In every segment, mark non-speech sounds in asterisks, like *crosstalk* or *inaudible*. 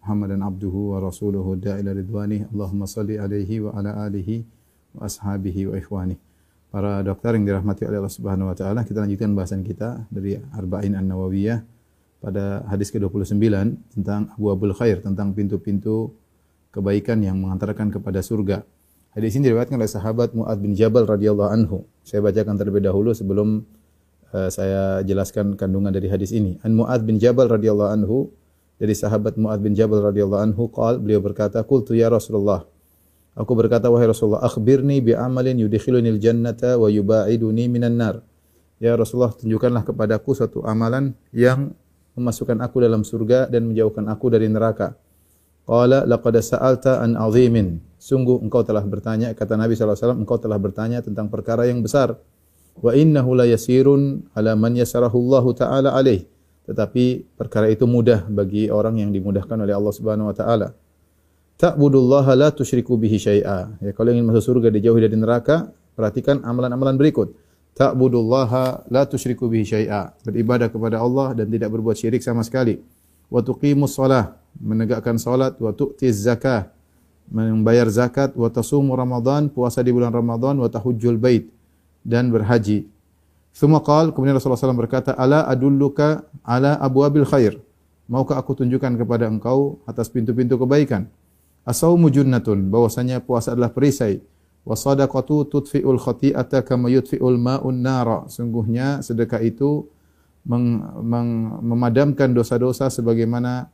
Muhammadan abduhu wa rasuluhu da'ila ridwani. Allahumma salli alaihi wa ala alihi wa ashabihi wa ikhwani. Para dokter yang dirahmati oleh Allah Subhanahu wa taala, kita lanjutkan bahasan kita dari Arba'in An-Nawawiyah pada hadis ke-29 tentang Abu Abul Khair, tentang pintu-pintu kebaikan yang mengantarkan kepada surga. Hadis ini diriwayatkan oleh sahabat Muad bin Jabal radhiyallahu anhu. Saya bacakan terlebih dahulu sebelum uh, saya jelaskan kandungan dari hadis ini. An Muad bin Jabal radhiyallahu anhu dari sahabat Muad bin Jabal radhiyallahu anhu qal beliau berkata qultu ya Rasulullah Aku berkata wahai Rasulullah akhbirni bi amalin yudkhilunil jannata wa yubaiduni minan nar. Ya Rasulullah tunjukkanlah kepadaku satu amalan yang memasukkan aku dalam surga dan menjauhkan aku dari neraka. Qala laqad sa'alta an azimin. Sungguh engkau telah bertanya kata Nabi SAW engkau telah bertanya tentang perkara yang besar. Wa innahu la yasirun ala man yasarahu Allah taala alaih. Tetapi perkara itu mudah bagi orang yang dimudahkan oleh Allah Subhanahu wa taala. Ta'budullaha la tusyriku bihi syai'a. Ya kalau ingin masuk surga dijauhi dari neraka, perhatikan amalan-amalan berikut. Ta'budullaha la tusyriku bihi syai'a. Beribadah kepada Allah dan tidak berbuat syirik sama sekali. Wa tuqimus shalah, menegakkan salat, wa tu'tiz zakah, membayar zakat, wa tasumu Ramadan, puasa di bulan Ramadan, wa tahujjul bait dan berhaji. Thumma qal, kemudian Rasulullah SAW berkata, "Ala adulluka ala abwabil khair." Maukah aku tunjukkan kepada engkau atas pintu-pintu kebaikan? Asaumu junnatun, bahwasanya puasa adalah perisai. Wa sadaqatu tudfi'ul khati'ata kama yudfi'ul ma'un nara. Sungguhnya sedekah itu meng, meng, memadamkan dosa-dosa sebagaimana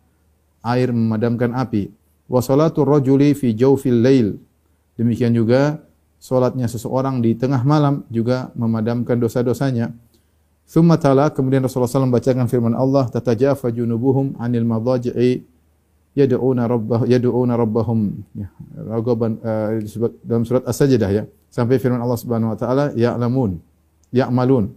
air memadamkan api. Wa salatu rajuli fi jawfil lail. Demikian juga salatnya seseorang di tengah malam juga memadamkan dosa-dosanya. Thumma tala, kemudian Rasulullah SAW membacakan firman Allah, tatajafa junubuhum anil madaji'i yad'una rabbah yad'una rabbahum. Ya ragaban uh, dalam surat as-sajdah ya. Sampai firman Allah Subhanahu wa taala ya'lamun ya'malun.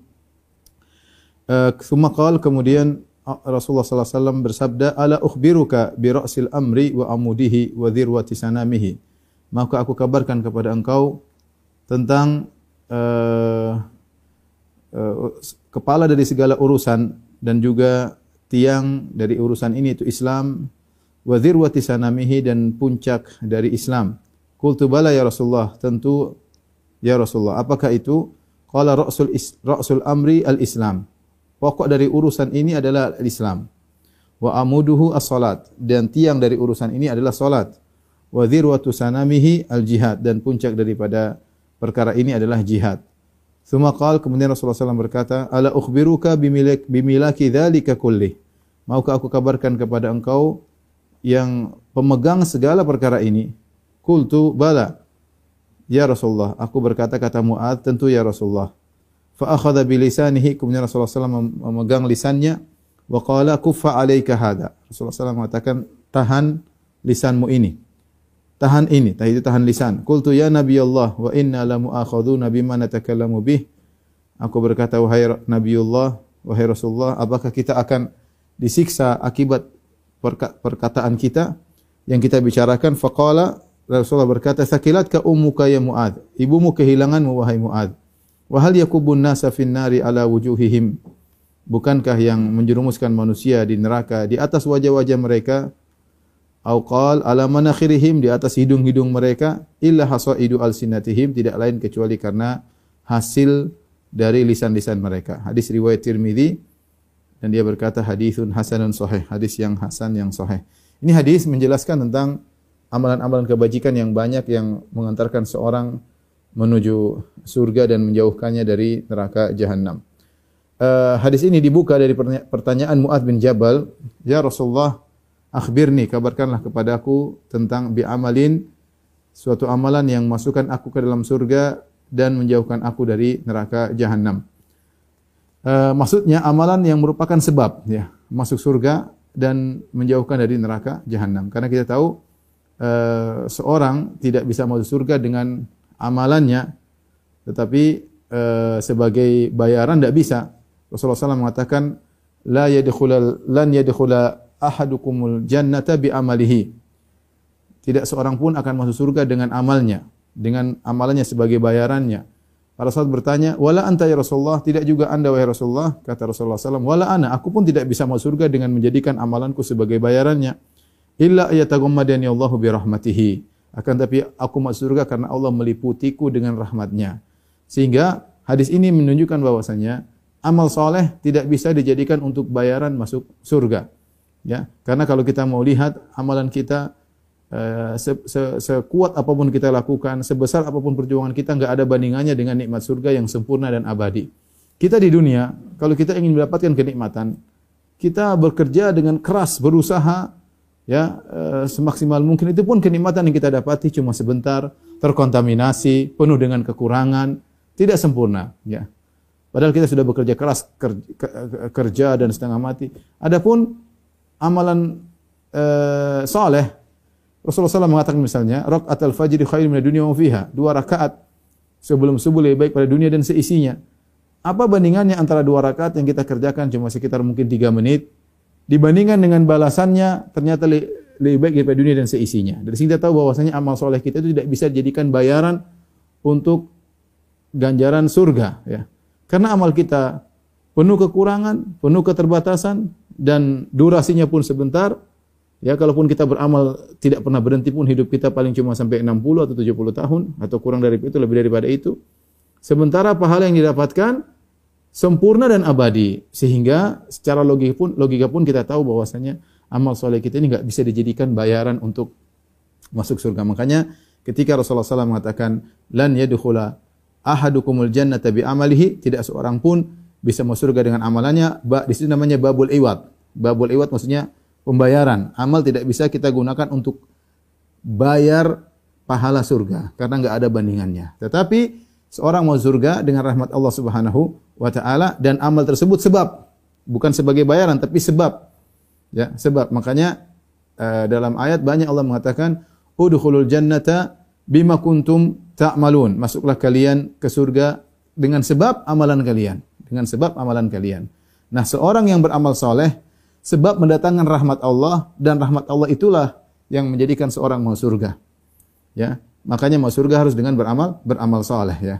Uh, thumma qala kemudian Rasulullah sallallahu alaihi wasallam bersabda ala ukhbiruka bi ra'sil amri wa amudihi wa dhirwati sanamihi. Maka aku kabarkan kepada engkau tentang uh, uh, kepala dari segala urusan dan juga tiang dari urusan ini itu Islam wa dhirwati sanamihi dan puncak dari Islam. Qultu bala ya Rasulullah, tentu ya Rasulullah. Apakah itu? Qala ra'sul ra'sul amri al-Islam. Pokok dari urusan ini adalah Islam. Wa amuduhu as-salat dan tiang dari urusan ini adalah salat. Wa dhirwatu sanamihi al-jihad dan puncak daripada perkara ini adalah jihad. Thumma qala kemudian Rasulullah SAW berkata, "Ala ukhbiruka bimilak bimilaki dzalika kullih." Maukah aku kabarkan kepada engkau yang pemegang segala perkara ini? Kultu bala. Ya Rasulullah, aku berkata kata Mu'ad, tentu ya Rasulullah. Fa akhadha bi kemudian Rasulullah SAW memegang lisannya wa qala kuffa alayka hada. Rasulullah SAW mengatakan, tahan lisanmu ini. Tahan ini, itu tahan lisan. Kultu ya Nabi Allah, wa inna la mu'akhaduna bima natakallamu bih. Aku berkata, wahai Nabiullah, wahai Rasulullah, apakah kita akan disiksa akibat perkataan kita yang kita bicarakan faqala Rasulullah berkata sakilatka ummuka ya Muad ibumu kehilanganmu wahai Muad wa hal yakubun nasa fin nari ala wujuhihim bukankah yang menjerumuskan manusia di neraka di atas wajah-wajah mereka au qal ala manakhirihim di atas hidung-hidung mereka illa hasaidu alsinatihim tidak lain kecuali karena hasil dari lisan-lisan mereka hadis riwayat Tirmizi dan dia berkata hadisun hasanun sahih, hadis yang hasan yang sahih. Ini hadis menjelaskan tentang amalan-amalan kebajikan yang banyak yang mengantarkan seorang menuju surga dan menjauhkannya dari neraka jahanam. Uh, hadis ini dibuka dari pertanyaan Muad bin Jabal, "Ya Rasulullah, akhbirni, kabarkanlah kepadaku tentang bi amalin suatu amalan yang masukkan aku ke dalam surga dan menjauhkan aku dari neraka jahanam." Uh, maksudnya amalan yang merupakan sebab ya masuk surga dan menjauhkan dari neraka jahanam. Karena kita tahu eh, seorang tidak bisa masuk surga dengan amalannya, tetapi eh, sebagai bayaran tidak bisa. Rasulullah SAW mengatakan, la yadkhulal lan yadkhula ahadukumul jannata bi amalihi. Tidak seorang pun akan masuk surga dengan amalnya, dengan amalannya sebagai bayarannya. Para sahabat bertanya, "Wala anta ya Rasulullah?" Tidak juga Anda wahai Rasulullah? Kata Rasulullah SAW, "Wala ana, aku pun tidak bisa masuk surga dengan menjadikan amalanku sebagai bayarannya. Illa ayataghammadani Allahu bi rahmatihi." Akan tapi aku masuk surga karena Allah meliputiku dengan rahmatnya. Sehingga hadis ini menunjukkan bahwasanya amal soleh tidak bisa dijadikan untuk bayaran masuk surga. Ya, karena kalau kita mau lihat amalan kita Eh, se, se, sekuat apa pun kita lakukan, sebesar apa pun perjuangan kita, nggak ada bandingannya dengan nikmat surga yang sempurna dan abadi. Kita di dunia, kalau kita ingin mendapatkan kenikmatan, kita bekerja dengan keras, berusaha, ya e, semaksimal mungkin. Itu pun kenikmatan yang kita dapati cuma sebentar, terkontaminasi, penuh dengan kekurangan, tidak sempurna. Ya. Padahal kita sudah bekerja keras, kerja dan setengah mati. Adapun amalan e, soleh, Rasulullah SAW mengatakan misalnya, rakaat al-fajr khairu minad dunya wa fiha. Dua rakaat sebelum subuh lebih baik pada dunia dan seisinya. Apa bandingannya antara dua rakaat yang kita kerjakan cuma sekitar mungkin tiga menit dibandingkan dengan balasannya ternyata lebih baik daripada dunia dan seisinya. Dari sini kita tahu bahwasanya amal soleh kita itu tidak bisa dijadikan bayaran untuk ganjaran surga ya. Karena amal kita penuh kekurangan, penuh keterbatasan dan durasinya pun sebentar, Ya, kalaupun kita beramal tidak pernah berhenti pun hidup kita paling cuma sampai 60 atau 70 tahun atau kurang dari itu lebih daripada itu. Sementara pahala yang didapatkan sempurna dan abadi sehingga secara logika pun logika pun kita tahu bahwasanya amal soleh kita ini nggak bisa dijadikan bayaran untuk masuk surga. Makanya ketika Rasulullah SAW mengatakan lan yadkhula ahadukumul jannata bi amalihi tidak seorang pun bisa masuk surga dengan amalannya. Di situ namanya babul iwat. Babul iwat maksudnya pembayaran. Amal tidak bisa kita gunakan untuk bayar pahala surga karena enggak ada bandingannya. Tetapi seorang mau surga dengan rahmat Allah Subhanahu wa taala dan amal tersebut sebab bukan sebagai bayaran tapi sebab. Ya, sebab. Makanya uh, dalam ayat banyak Allah mengatakan udkhulul jannata bima kuntum ta'malun. Masuklah kalian ke surga dengan sebab amalan kalian, dengan sebab amalan kalian. Nah, seorang yang beramal soleh sebab mendatangkan rahmat Allah dan rahmat Allah itulah yang menjadikan seorang mau surga. Ya, makanya mau surga harus dengan beramal beramal saleh ya.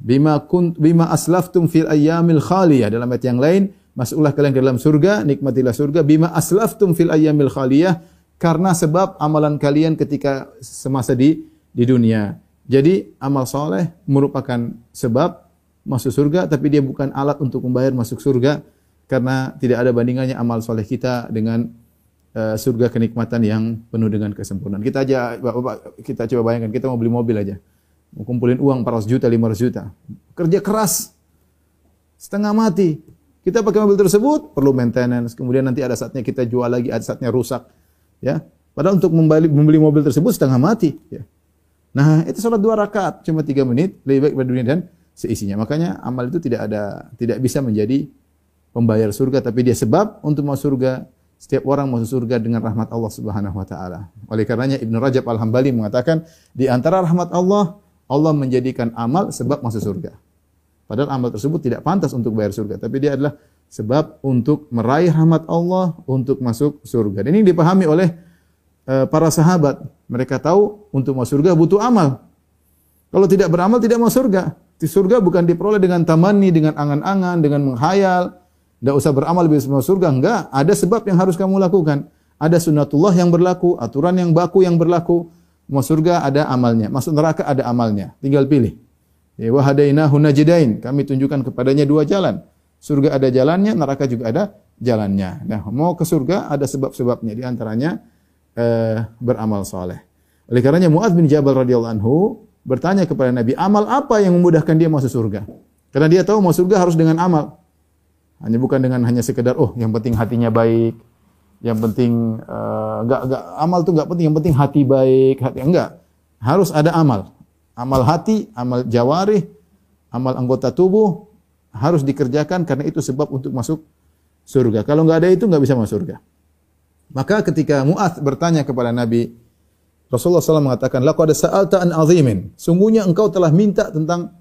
Bima kun bima aslaftum fil ayyamil khaliyah dalam ayat yang lain masuklah kalian ke dalam surga nikmatilah surga bima aslaftum fil ayyamil khaliyah karena sebab amalan kalian ketika semasa di di dunia. Jadi amal soleh merupakan sebab masuk surga tapi dia bukan alat untuk membayar masuk surga karena tidak ada bandingannya amal soleh kita dengan uh, surga kenikmatan yang penuh dengan kesempurnaan. Kita aja, Bapak, kita coba bayangkan, kita mau beli mobil aja. Mau kumpulin uang 400 juta, 500 juta. Kerja keras. Setengah mati. Kita pakai mobil tersebut, perlu maintenance. Kemudian nanti ada saatnya kita jual lagi, ada saatnya rusak. Ya, Padahal untuk membeli, membeli mobil tersebut setengah mati. Ya. Nah, itu sholat dua rakaat, cuma tiga menit, lebih baik pada dunia dan seisinya. Makanya amal itu tidak ada, tidak bisa menjadi pembayar surga tapi dia sebab untuk masuk surga. Setiap orang masuk surga dengan rahmat Allah Subhanahu wa taala. Oleh karenanya Ibnu Rajab Al-Hambali mengatakan di antara rahmat Allah Allah menjadikan amal sebab masuk surga. Padahal amal tersebut tidak pantas untuk bayar surga, tapi dia adalah sebab untuk meraih rahmat Allah untuk masuk surga. Dan ini dipahami oleh uh, para sahabat. Mereka tahu untuk masuk surga butuh amal. Kalau tidak beramal tidak masuk surga. Di surga bukan diperoleh dengan tamani, dengan angan-angan, dengan menghayal, tidak usah beramal bisa masuk surga. Enggak. Ada sebab yang harus kamu lakukan. Ada sunnatullah yang berlaku, aturan yang baku yang berlaku. Masuk surga ada amalnya. Masuk neraka ada amalnya. Tinggal pilih. Ya, hadainahu najdain. Kami tunjukkan kepadanya dua jalan. Surga ada jalannya, neraka juga ada jalannya. Nah, mau ke surga ada sebab-sebabnya. Di antaranya eh, beramal soleh. Oleh karenanya Muaz bin Jabal radhiyallahu anhu bertanya kepada Nabi, amal apa yang memudahkan dia masuk surga? Karena dia tahu masuk surga harus dengan amal. Hanya bukan dengan hanya sekedar oh yang penting hatinya baik, yang penting uh, enggak enggak amal itu enggak penting, yang penting hati baik, hati enggak. Harus ada amal. Amal hati, amal jawari, amal anggota tubuh harus dikerjakan karena itu sebab untuk masuk surga. Kalau enggak ada itu enggak bisa masuk surga. Maka ketika Mu'adz bertanya kepada Nabi, Rasulullah SAW mengatakan, "Laqad sa'alta an azimin." Sungguhnya engkau telah minta tentang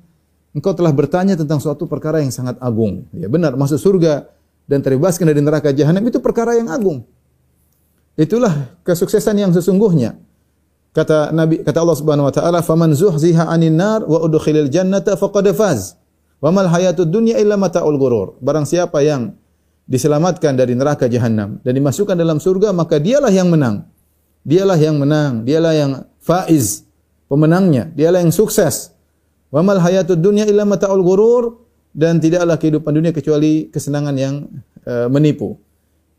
engkau telah bertanya tentang suatu perkara yang sangat agung. Ya benar, masuk surga dan terbebaskan dari neraka jahanam itu perkara yang agung. Itulah kesuksesan yang sesungguhnya. Kata Nabi kata Allah Subhanahu wa taala, "Faman zuhziha 'anil nar wa udkhilal jannata faqad faz." Wa mal hayatud dunya illa mata'ul ghurur. Barang siapa yang diselamatkan dari neraka jahanam dan dimasukkan dalam surga, maka dialah yang menang. Dialah yang menang, dialah yang faiz, pemenangnya, dialah yang sukses. Wa mal hayatud dunya illa mata'ul ghurur dan tidaklah kehidupan dunia kecuali kesenangan yang uh, menipu.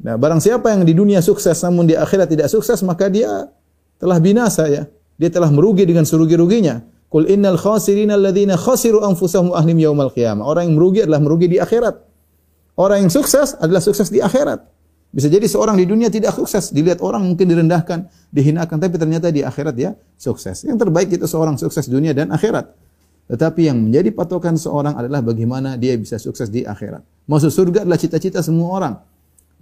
Nah, barang siapa yang di dunia sukses namun di akhirat tidak sukses, maka dia telah binasa ya. Dia telah merugi dengan serugi-ruginya. Qul innal khasirina alladziina khasiru anfusahum ahlim yaumal qiyamah. Orang yang merugi adalah merugi di akhirat. Orang yang sukses adalah sukses di akhirat. Bisa jadi seorang di dunia tidak sukses, dilihat orang mungkin direndahkan, dihinakan, tapi ternyata di akhirat dia sukses. Yang terbaik itu seorang sukses dunia dan akhirat. Tetapi yang menjadi patokan seorang adalah bagaimana dia bisa sukses di akhirat. Masuk surga adalah cita-cita semua orang.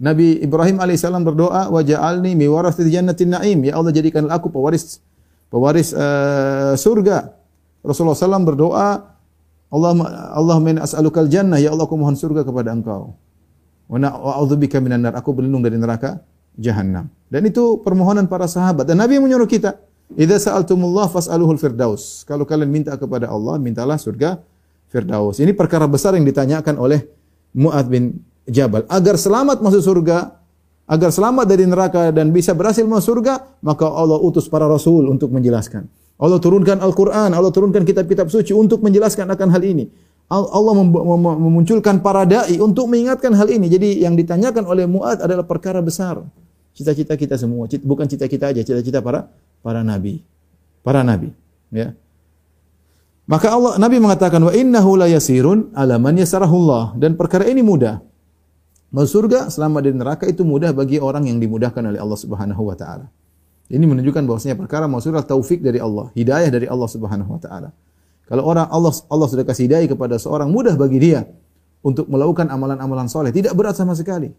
Nabi Ibrahim alaihissalam berdoa, "Wa ja'alni mi warathil jannatin na'im." Ya Allah jadikanlah aku pewaris pewaris uh, surga. Rasulullah SAW berdoa, Allah Allah min as'alukal jannah, ya Allah aku mohon surga kepada engkau. Wa minan nar. Aku berlindung dari neraka jahanam. Dan itu permohonan para sahabat. Dan Nabi menyuruh kita, "Idza sa'altumullah fas'aluhul firdaus." Kalau kalian minta kepada Allah, mintalah surga firdaus. Ini perkara besar yang ditanyakan oleh Mu'ad bin Jabal. Agar selamat masuk surga, agar selamat dari neraka dan bisa berhasil masuk surga, maka Allah utus para rasul untuk menjelaskan. Allah turunkan Al-Quran, Allah turunkan kitab-kitab suci untuk menjelaskan akan hal ini. Allah memunculkan para dai untuk mengingatkan hal ini. Jadi yang ditanyakan oleh Muad adalah perkara besar. Cita-cita kita semua, bukan cita-cita aja, cita-cita para para nabi. Para nabi, ya. Maka Allah Nabi mengatakan wa innahu la yasirun ala man yasarahullah dan perkara ini mudah. Masuk surga selama di neraka itu mudah bagi orang yang dimudahkan oleh Allah Subhanahu wa taala. Ini menunjukkan bahwasanya perkara masuk surga taufik dari Allah, hidayah dari Allah Subhanahu wa taala. Kalau orang Allah Allah sudah kasih hidayah kepada seorang mudah bagi dia untuk melakukan amalan-amalan soleh, tidak berat sama sekali.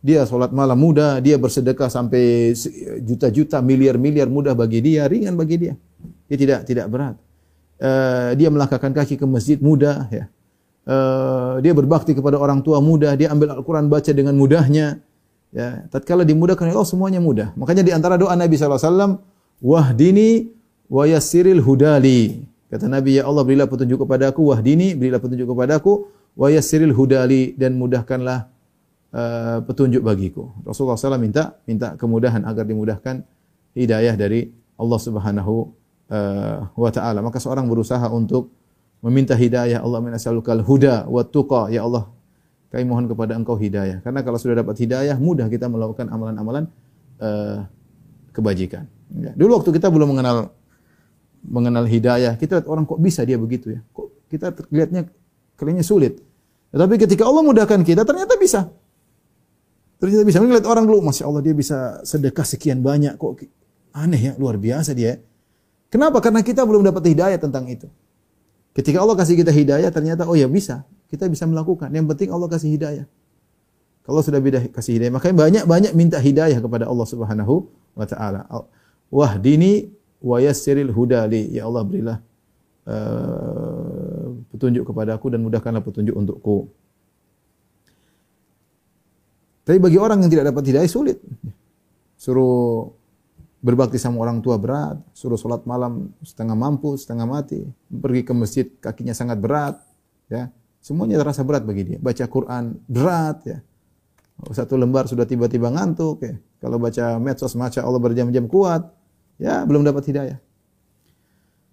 Dia sholat malam mudah, dia bersedekah sampai juta-juta, miliar-miliar mudah bagi dia, ringan bagi dia. Dia tidak tidak berat. Uh, dia melangkahkan kaki ke masjid mudah, ya. Uh, dia berbakti kepada orang tua mudah, dia ambil Al-Quran baca dengan mudahnya. Ya, tatkala dimudahkan oleh Allah semuanya mudah. Makanya di antara doa Nabi SAW, wahdini wa yassiril hudali. Kata Nabi, ya Allah berilah petunjuk kepadaku, wahdini, berilah petunjuk kepadaku, wa yassiril hudali dan mudahkanlah uh, petunjuk bagiku. Rasulullah SAW minta minta kemudahan agar dimudahkan hidayah dari Allah Subhanahu uh, wa taala. Maka seorang berusaha untuk meminta hidayah, Allah minasalukal huda wa tuqa, ya Allah kami mohon kepada Engkau hidayah. Karena kalau sudah dapat hidayah, mudah kita melakukan amalan-amalan uh, kebajikan. Ya. Dulu waktu kita belum mengenal mengenal hidayah, kita lihat orang kok bisa dia begitu ya. Kok kita lihatnya kayaknya sulit. Tetapi ketika Allah mudahkan kita, ternyata bisa. Ternyata bisa. Melihat orang dulu, Masya Allah dia bisa sedekah sekian banyak. Kok aneh ya, luar biasa dia. Kenapa? Karena kita belum dapat hidayah tentang itu. Ketika Allah kasih kita hidayah, ternyata oh ya bisa. Kita bisa melakukan. Yang penting Allah kasih hidayah. Kalau sudah beda kasih hidayah, makanya banyak-banyak minta hidayah kepada Allah Subhanahu wa taala. Wahdini wa yassiril huda li. Ya Allah berilah uh, petunjuk kepadaku dan mudahkanlah petunjuk untukku. Tapi bagi orang yang tidak dapat hidayah sulit. Suruh berbakti sama orang tua berat, suruh sholat malam setengah mampu, setengah mati, pergi ke masjid kakinya sangat berat, ya semuanya terasa berat bagi dia. Baca Quran berat, ya satu lembar sudah tiba-tiba ngantuk, ya kalau baca medsos maca Allah berjam-jam kuat, Ya, belum dapat hidayah.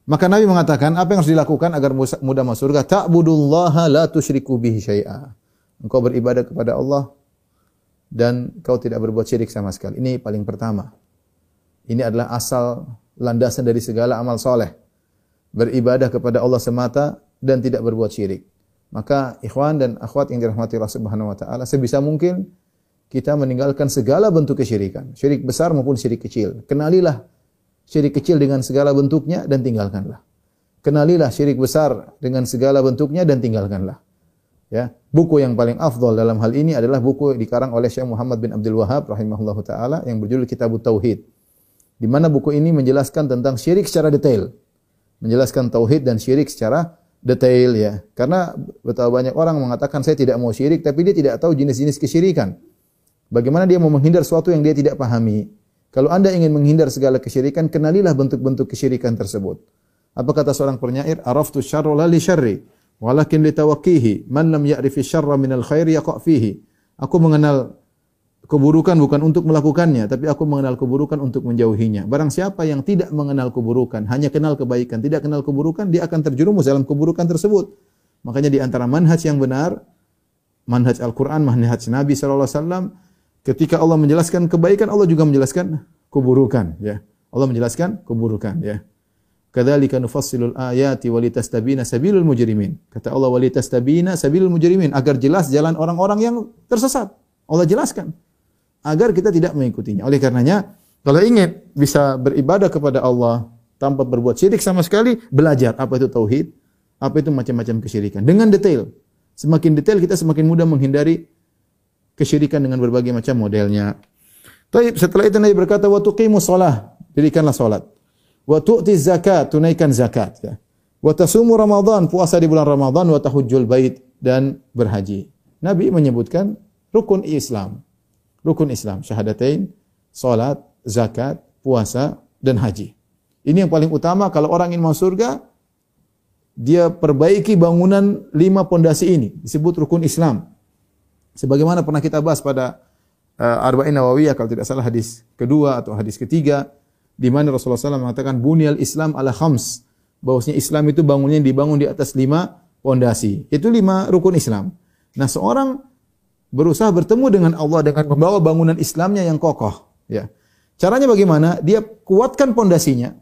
Maka Nabi mengatakan, apa yang harus dilakukan agar mudah masuk surga? Ta'budullaha la tusyriku bihi syai'a. Engkau beribadah kepada Allah dan kau tidak berbuat syirik sama sekali. Ini paling pertama. Ini adalah asal landasan dari segala amal soleh. Beribadah kepada Allah semata dan tidak berbuat syirik. Maka ikhwan dan akhwat yang dirahmati Allah Subhanahu wa taala, sebisa mungkin kita meninggalkan segala bentuk kesyirikan, syirik besar maupun syirik kecil. Kenalilah syirik kecil dengan segala bentuknya dan tinggalkanlah. Kenalilah syirik besar dengan segala bentuknya dan tinggalkanlah. Ya, buku yang paling afdal dalam hal ini adalah buku dikarang oleh Syekh Muhammad bin Abdul Wahab rahimahullahu taala yang berjudul Kitabut Tauhid. Di mana buku ini menjelaskan tentang syirik secara detail. Menjelaskan tauhid dan syirik secara detail ya. Karena betapa banyak orang mengatakan saya tidak mau syirik tapi dia tidak tahu jenis-jenis kesyirikan. Bagaimana dia mau menghindar sesuatu yang dia tidak pahami. Kalau Anda ingin menghindar segala kesyirikan, kenalilah bentuk-bentuk kesyirikan tersebut. Apa kata seorang penyair? Araftu syarra la li syarri, walakin li tawaqqihi. Man lam ya'rifi syarra minal khairi yaqa' fihi. Aku mengenal keburukan bukan untuk melakukannya, tapi aku mengenal keburukan untuk menjauhinya. Barang siapa yang tidak mengenal keburukan, hanya kenal kebaikan, tidak kenal keburukan, dia akan terjerumus dalam keburukan tersebut. Makanya di antara manhaj yang benar, manhaj Al-Quran, manhaj Nabi SAW, ketika Allah menjelaskan kebaikan, Allah juga menjelaskan keburukan. Ya, Allah menjelaskan keburukan. Ya. Kadzalika nufassilul ayati walitastabina sabilul mujrimin. Kata Allah walitastabina sabilul mujrimin agar jelas jalan orang-orang yang tersesat. Allah jelaskan agar kita tidak mengikutinya. Oleh karenanya, kalau ingin bisa beribadah kepada Allah tanpa berbuat syirik sama sekali, belajar apa itu tauhid, apa itu macam-macam kesyirikan dengan detail. Semakin detail kita semakin mudah menghindari kesyirikan dengan berbagai macam modelnya. Tapi setelah itu Nabi berkata wa tuqimus shalah, dirikanlah salat. Wa tu'ti zakat, tunaikan zakat ya. Wa tasumu Ramadan, puasa di bulan Ramadan wa tahujjul bait dan berhaji. Nabi menyebutkan rukun Islam rukun Islam, syahadatain, salat, zakat, puasa dan haji. Ini yang paling utama kalau orang ingin masuk surga, dia perbaiki bangunan lima pondasi ini, disebut rukun Islam. Sebagaimana pernah kita bahas pada uh, Arba'in Nawawiyah kalau tidak salah hadis kedua atau hadis ketiga di mana Rasulullah SAW mengatakan bunyal Islam ala khams bahwasanya Islam itu bangunnya dibangun di atas lima pondasi. Itu lima rukun Islam. Nah, seorang berusaha bertemu dengan Allah dengan membawa bangunan Islamnya yang kokoh. Ya. Caranya bagaimana? Dia kuatkan pondasinya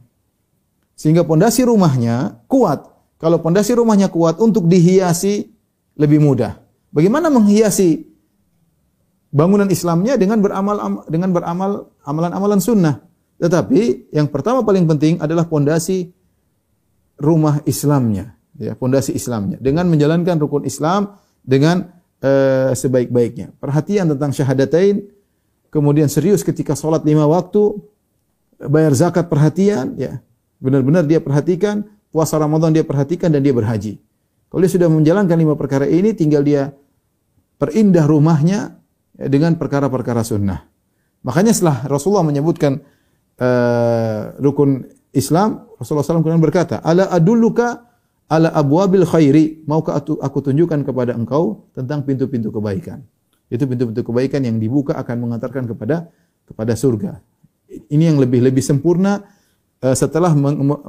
sehingga pondasi rumahnya kuat. Kalau pondasi rumahnya kuat untuk dihiasi lebih mudah. Bagaimana menghiasi bangunan Islamnya dengan beramal dengan beramal amalan-amalan sunnah. Tetapi yang pertama paling penting adalah pondasi rumah Islamnya, ya, pondasi Islamnya dengan menjalankan rukun Islam dengan uh, sebaik-baiknya. Perhatian tentang syahadatain, kemudian serius ketika sholat lima waktu, bayar zakat perhatian, ya benar-benar dia perhatikan, puasa Ramadan dia perhatikan dan dia berhaji. Kalau dia sudah menjalankan lima perkara ini, tinggal dia perindah rumahnya ya, dengan perkara-perkara sunnah. Makanya setelah Rasulullah menyebutkan uh, rukun Islam, Rasulullah SAW kemudian berkata, Ala adulluka ala abwabil khairi, maukah aku tunjukkan kepada engkau tentang pintu-pintu kebaikan. Itu pintu-pintu kebaikan yang dibuka akan mengantarkan kepada kepada surga. Ini yang lebih lebih sempurna uh, setelah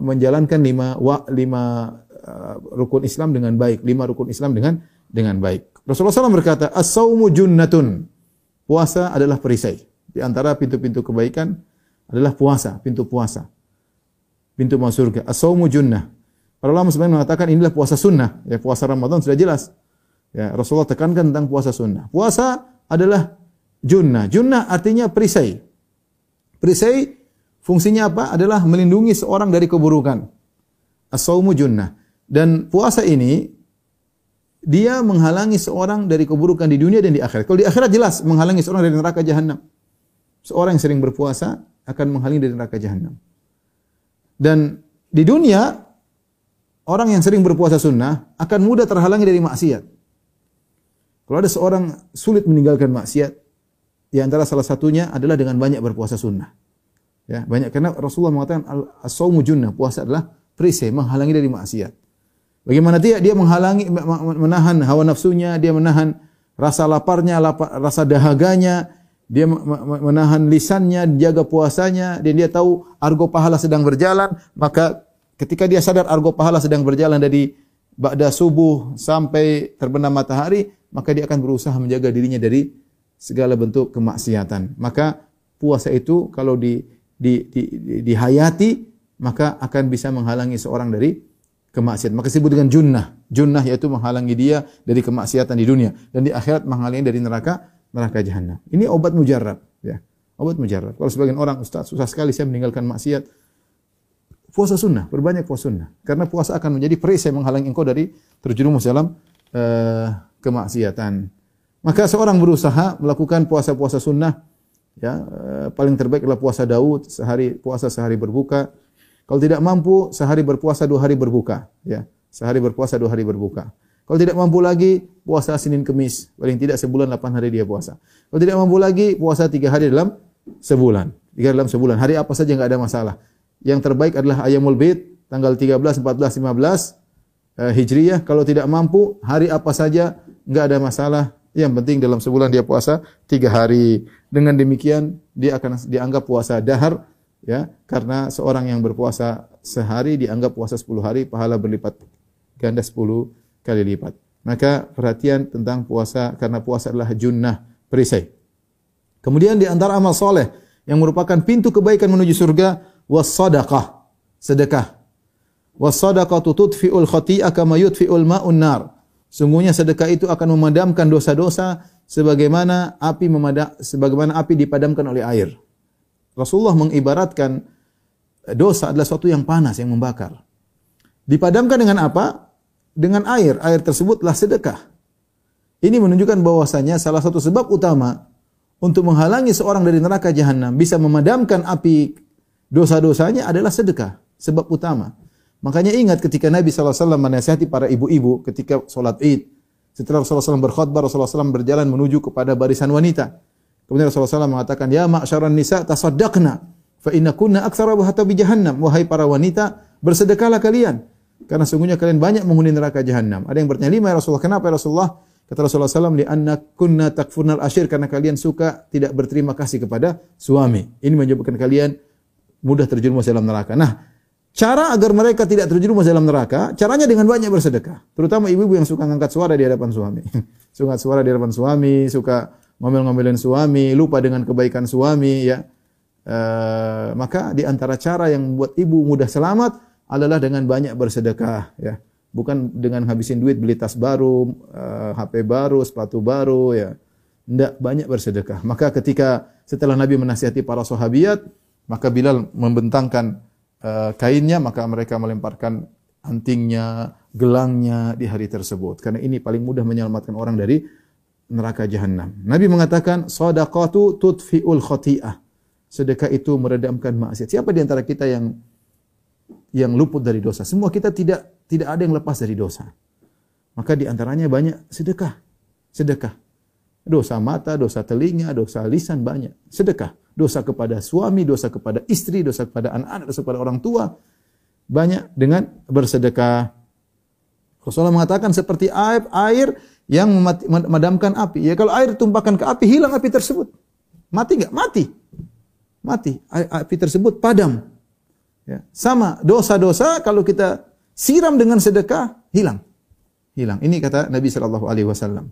menjalankan lima wa, lima uh, rukun Islam dengan baik, lima rukun Islam dengan dengan baik. Rasulullah SAW berkata, "As-saumu junnatun." Puasa adalah perisai. Di antara pintu-pintu kebaikan adalah puasa, pintu puasa. Pintu masuk surga. As-saumu junnah. Para ulama sebenarnya mengatakan inilah puasa sunnah. Ya, puasa Ramadan sudah jelas. Ya, Rasulullah tekankan tentang puasa sunnah. Puasa adalah junnah. Junnah artinya perisai. Perisai fungsinya apa? Adalah melindungi seorang dari keburukan. As-saumu junnah. Dan puasa ini dia menghalangi seorang dari keburukan di dunia dan di akhirat. Kalau di akhirat jelas menghalangi seorang dari neraka jahanam. Seorang yang sering berpuasa akan menghalangi dari neraka jahanam. Dan di dunia orang yang sering berpuasa sunnah akan mudah terhalangi dari maksiat. Kalau ada seorang sulit meninggalkan maksiat, di antara salah satunya adalah dengan banyak berpuasa sunnah. Ya, banyak karena Rasulullah mengatakan as-saumu junnah, puasa adalah perisai menghalangi dari maksiat. Bagaimana dia dia menghalangi menahan hawa nafsunya, dia menahan rasa laparnya, lapar, rasa dahaganya, dia menahan lisannya, jaga puasanya, dan dia tahu argo pahala sedang berjalan, maka Ketika dia sadar argo pahala sedang berjalan dari ba'da subuh sampai terbenam matahari, maka dia akan berusaha menjaga dirinya dari segala bentuk kemaksiatan. Maka puasa itu kalau di, di, di, di dihayati, maka akan bisa menghalangi seorang dari kemaksiatan. Maka disebut dengan junnah. Junnah yaitu menghalangi dia dari kemaksiatan di dunia dan di akhirat menghalangi dari neraka neraka jahanam. Ini obat mujarab, ya. Obat mujarab. Kalau sebagian orang, Ustaz, susah sekali saya meninggalkan maksiat puasa sunnah, berbanyak puasa sunnah. Karena puasa akan menjadi perisai menghalangi engkau dari terjerumus dalam uh, kemaksiatan. Maka seorang berusaha melakukan puasa-puasa sunnah Ya, eh, paling terbaik adalah puasa Daud, sehari puasa sehari berbuka. Kalau tidak mampu, sehari berpuasa dua hari berbuka. Ya, sehari berpuasa dua hari berbuka. Kalau tidak mampu lagi, puasa Senin Kemis. Paling tidak sebulan 8 hari dia puasa. Kalau tidak mampu lagi, puasa tiga hari dalam sebulan. Tiga hari dalam sebulan. Hari apa saja nggak ada masalah. Yang terbaik adalah Ayamul Bid, tanggal 13, 14, 15 eh, Hijriyah. Kalau tidak mampu, hari apa saja nggak ada masalah. Yang penting dalam sebulan dia puasa tiga hari. Dengan demikian dia akan dianggap puasa dahar ya karena seorang yang berpuasa sehari dianggap puasa 10 hari pahala berlipat ganda 10 kali lipat. Maka perhatian tentang puasa karena puasa adalah junnah perisai. Kemudian di antara amal soleh yang merupakan pintu kebaikan menuju surga was sadaqah, sedekah. Was sadaqatu tudfi'ul khati'ah kama yudfi'ul ma'un nar. Sungguhnya sedekah itu akan memadamkan dosa-dosa sebagaimana api memadam sebagaimana api dipadamkan oleh air. Rasulullah mengibaratkan dosa adalah sesuatu yang panas yang membakar. Dipadamkan dengan apa? dengan air. Air tersebutlah sedekah. Ini menunjukkan bahwasanya salah satu sebab utama untuk menghalangi seorang dari neraka jahanam bisa memadamkan api dosa-dosanya adalah sedekah. Sebab utama. Makanya ingat ketika Nabi SAW menasihati para ibu-ibu ketika sholat id. Setelah Rasulullah SAW berkhutbah, Rasulullah SAW berjalan menuju kepada barisan wanita. Kemudian Rasulullah SAW mengatakan, Ya ma'asyaran nisa tasaddaqna. Fa inna kunna aktsara bi jahannam. Wahai para wanita, bersedekahlah kalian. Karena sungguhnya kalian banyak menghuni neraka jahanam. Ada yang bertanya, lima ya Rasulullah, kenapa ya Rasulullah? Kata Rasulullah SAW, li'anna kunna takfurnal asyir, karena kalian suka tidak berterima kasih kepada suami. Ini menyebabkan kalian mudah terjerumus dalam neraka. Nah, cara agar mereka tidak terjerumus dalam neraka, caranya dengan banyak bersedekah. Terutama ibu-ibu yang suka ngangkat suara di hadapan suami. *laughs* suka suara di hadapan suami, suka ngomel-ngomelin suami, lupa dengan kebaikan suami, ya. Uh, maka di antara cara yang membuat ibu mudah selamat adalah dengan banyak bersedekah ya. Bukan dengan habisin duit beli tas baru, uh, eh, HP baru, sepatu baru ya. Tidak banyak bersedekah. Maka ketika setelah Nabi menasihati para sahabiat, maka Bilal membentangkan uh, kainnya, maka mereka melemparkan antingnya, gelangnya di hari tersebut. Karena ini paling mudah menyelamatkan orang dari neraka jahanam. Nabi mengatakan, "Shadaqatu tudfi'ul khati'ah." Sedekah itu meredamkan maksiat. Siapa di antara kita yang yang luput dari dosa. Semua kita tidak tidak ada yang lepas dari dosa. Maka di antaranya banyak sedekah. Sedekah. Dosa mata, dosa telinga, dosa lisan banyak. Sedekah. Dosa kepada suami, dosa kepada istri, dosa kepada anak-anak, dosa kepada orang tua. Banyak dengan bersedekah. Rasulullah mengatakan seperti air, air yang memadamkan api. Ya kalau air tumpahkan ke api, hilang api tersebut. Mati enggak? Mati. Mati. Api tersebut padam. Ya. Sama dosa-dosa kalau kita siram dengan sedekah hilang. Hilang. Ini kata Nabi sallallahu alaihi wasallam.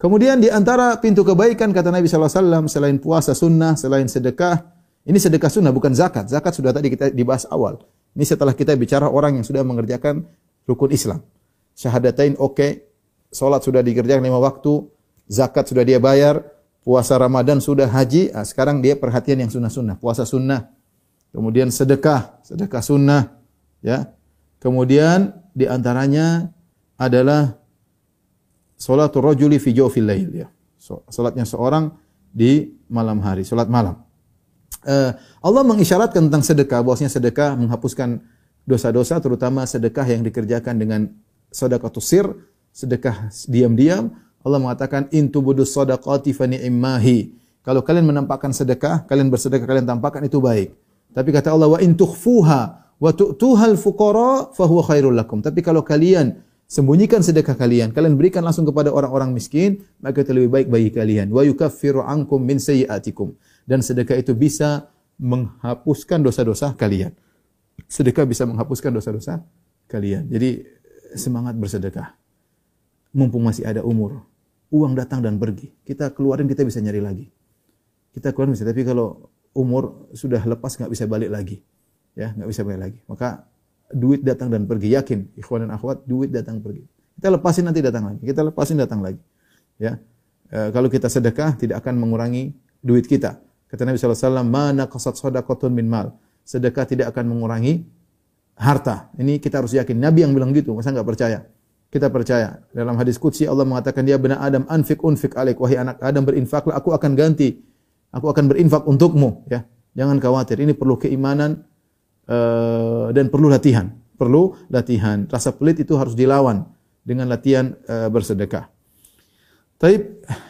Kemudian di antara pintu kebaikan kata Nabi sallallahu alaihi wasallam selain puasa sunnah, selain sedekah, ini sedekah sunnah bukan zakat. Zakat sudah tadi kita dibahas awal. Ini setelah kita bicara orang yang sudah mengerjakan rukun Islam. Syahadatain oke, okay. Salat sudah dikerjakan lima waktu, zakat sudah dia bayar, puasa Ramadan sudah haji, nah, sekarang dia perhatian yang sunnah-sunnah, puasa sunnah, Kemudian sedekah, sedekah sunnah, ya. Kemudian di antaranya adalah salatul rajuli fi jawfil lail ya. Salatnya seorang di malam hari, salat malam. Uh, Allah mengisyaratkan tentang sedekah, bahwasanya sedekah menghapuskan dosa-dosa terutama sedekah yang dikerjakan dengan sedekah sir, sedekah diam-diam. Allah mengatakan intubudus sadaqati fa ni'mahi. Kalau kalian menampakkan sedekah, kalian bersedekah, kalian tampakkan itu baik. Tapi kata Allah wa in tukhfuha wa tu'tuhal fuqara huwa khairul lakum. Tapi kalau kalian sembunyikan sedekah kalian, kalian berikan langsung kepada orang-orang miskin, maka itu lebih baik bagi kalian. Wa yukaffiru ankum min sayyi'atikum. Dan sedekah itu bisa menghapuskan dosa-dosa kalian. Sedekah bisa menghapuskan dosa-dosa kalian. Jadi semangat bersedekah. Mumpung masih ada umur. Uang datang dan pergi. Kita keluarin kita bisa nyari lagi. Kita keluarin bisa. Tapi kalau umur sudah lepas nggak bisa balik lagi. Ya, nggak bisa balik lagi. Maka duit datang dan pergi. Yakin, ikhwan dan akhwat, duit datang pergi. Kita lepasin nanti datang lagi. Kita lepasin datang lagi. Ya. E, kalau kita sedekah tidak akan mengurangi duit kita. Kata Nabi SAW, mana kasat sodakotun min mal. Sedekah tidak akan mengurangi harta. Ini kita harus yakin. Nabi yang bilang gitu, masa nggak percaya? Kita percaya. Dalam hadis Qudsi Allah mengatakan dia benar Adam anfik unfik alik. Wahai anak Adam berinfaklah, aku akan ganti Aku akan berinfak untukmu, ya. Jangan khawatir. Ini perlu keimanan uh, dan perlu latihan. Perlu latihan. Rasa pelit itu harus dilawan dengan latihan uh, bersedekah. Tapi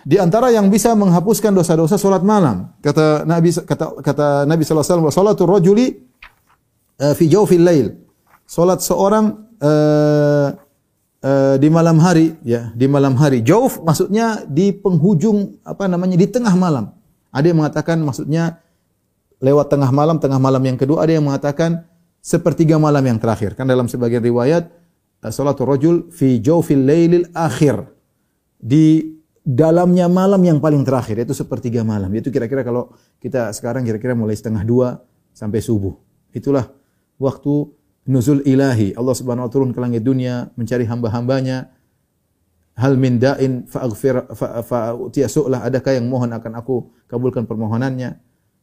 di antara yang bisa menghapuskan dosa-dosa salat malam. Kata Nabi kata kata Nabi sallallahu alaihi wasallam, "Salatul rajuli uh, fi jawfil lail." Salat seorang uh, uh, di malam hari ya, di malam hari. Jauf maksudnya di penghujung apa namanya di tengah malam. Ada yang mengatakan maksudnya lewat tengah malam, tengah malam yang kedua, ada yang mengatakan sepertiga malam yang terakhir. Kan dalam sebagian riwayat salatul rajul fi jawfil lailil akhir. Di dalamnya malam yang paling terakhir yaitu sepertiga malam. Itu kira-kira kalau kita sekarang kira-kira mulai setengah dua sampai subuh. Itulah waktu nuzul ilahi. Allah Subhanahu wa turun ke langit dunia mencari hamba-hambanya. Hal min da'in fa'aghfir fa'utiya su'lah. Adakah yang mohon akan aku kabulkan permohonannya?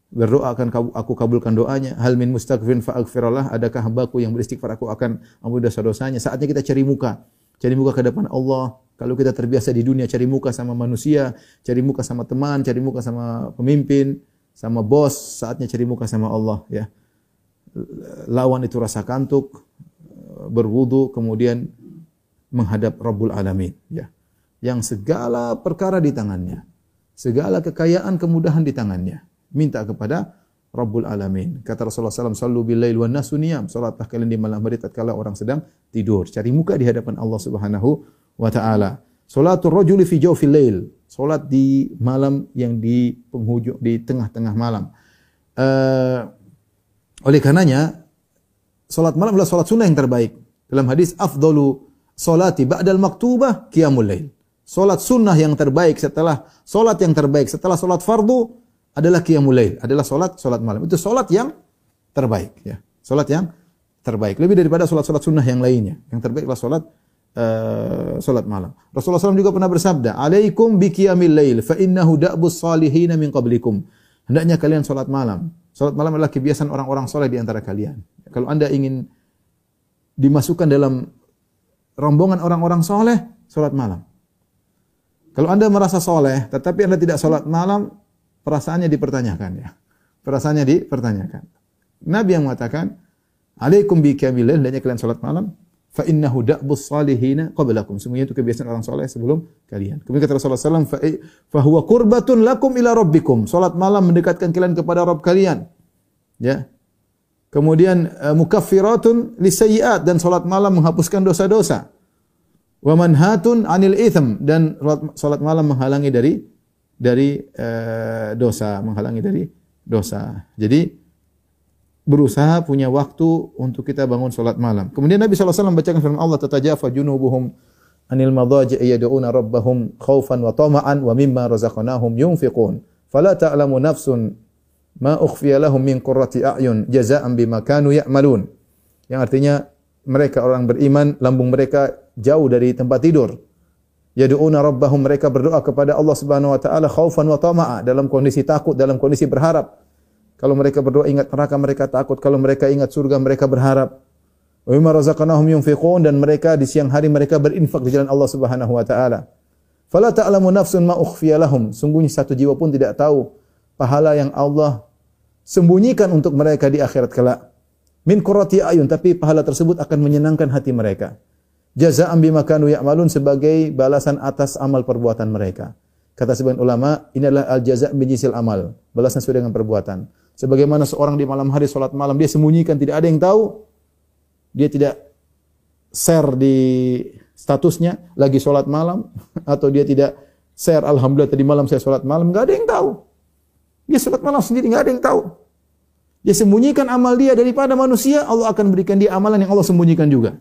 Berdoa akan aku kabulkan doanya. Hal min mustaghfirin fa'aghfirallah. Adakah hambaku yang beristighfar aku akan ampuni dosa-dosanya? Saatnya kita cari muka. Cari muka ke depan Allah, kalau kita terbiasa di dunia cari muka sama manusia, cari muka sama teman, cari muka sama pemimpin, sama bos, saatnya cari muka sama Allah ya. Lawan itu rasa kantuk, berwudu, kemudian menghadap Rabbul Alamin ya. Yang segala perkara di tangannya. Segala kekayaan, kemudahan di tangannya. Minta kepada Rabbul Alamin. Kata Rasulullah SAW, Sallu bil lail wan nasu. Salatlah kalian di malam hari tatkala orang sedang tidur. Cari muka di hadapan Allah Subhanahu wa taala. Salatul rajuli fi jawfil lail. Salat di malam yang di penghujung di tengah-tengah malam. Uh, oleh karenanya salat malam adalah salat sunnah yang terbaik. Dalam hadis afdalu salati ba'dal maktubah qiyamul lail. Salat sunnah yang terbaik setelah salat yang terbaik setelah salat fardu adalah qiyamul lail, adalah salat salat malam. Itu salat yang terbaik ya. Salat yang terbaik. Lebih daripada salat-salat sunnah yang lainnya. Yang terbaik adalah salat uh, salat malam. Rasulullah SAW juga pernah bersabda, "Alaikum bi qiyamil lail fa innahu da'bus salihin min qablikum." Hendaknya kalian salat malam. Salat malam adalah kebiasaan orang-orang soleh di antara kalian. Kalau Anda ingin dimasukkan dalam rombongan orang-orang soleh, salat malam. Kalau Anda merasa soleh, tetapi Anda tidak salat malam, perasaannya dipertanyakan ya. Perasaannya dipertanyakan. Nabi yang mengatakan, "Alaikum bi lail," hendaknya kalian salat malam fa innahu da'bus salihina qablakum. Semuanya itu kebiasaan orang soleh sebelum kalian. Kemudian kata Rasulullah SAW, fa huwa qurbatun lakum ila rabbikum. Salat malam mendekatkan kalian kepada Rabb kalian. Ya. Kemudian uh, mukaffiratun lisayyi'at dan salat malam menghapuskan dosa-dosa. Wa manhatun 'anil itsm dan salat malam menghalangi dari dari uh, dosa, menghalangi dari dosa. Jadi berusaha punya waktu untuk kita bangun salat malam. Kemudian Nabi SAW membacakan firman Allah, "Tatajafa junubuhum anil madaji' yad'una rabbahum khaufan wa tama'an wa mimma razaqnahum yunfiqun. Fala ta'lamu nafsun ma ukhfiya lahum min qurrati a'yun jazaa'an bima kanu ya'malun." Yang artinya mereka orang beriman lambung mereka jauh dari tempat tidur. Yad'una rabbahum mereka berdoa kepada Allah Subhanahu wa taala khaufan wa tama'a dalam kondisi takut, dalam kondisi berharap. Kalau mereka berdoa ingat neraka mereka takut. Kalau mereka ingat surga mereka berharap. Wa razaqnahum yunfiqun dan mereka di siang hari mereka berinfak di jalan Allah Subhanahu wa taala. Fala ta'lamu nafsun ma ukhfiya lahum. Sungguhnya satu jiwa pun tidak tahu pahala yang Allah sembunyikan untuk mereka di akhirat kelak. Min qurrati ayun tapi pahala tersebut akan menyenangkan hati mereka. Jazaa'an bima kanu ya'malun sebagai balasan atas amal perbuatan mereka. Kata sebagian ulama, ini adalah al-jaza' binjisil amal. Balasan sesuai dengan perbuatan. Sebagaimana seorang di malam hari sholat malam, dia sembunyikan, tidak ada yang tahu. Dia tidak share di statusnya, lagi sholat malam. *laughs* Atau dia tidak share, Alhamdulillah tadi malam saya sholat malam. Gak ada yang tahu. Dia sholat malam sendiri, gak ada yang tahu. Dia sembunyikan amal dia daripada manusia, Allah akan berikan dia amalan yang Allah sembunyikan juga.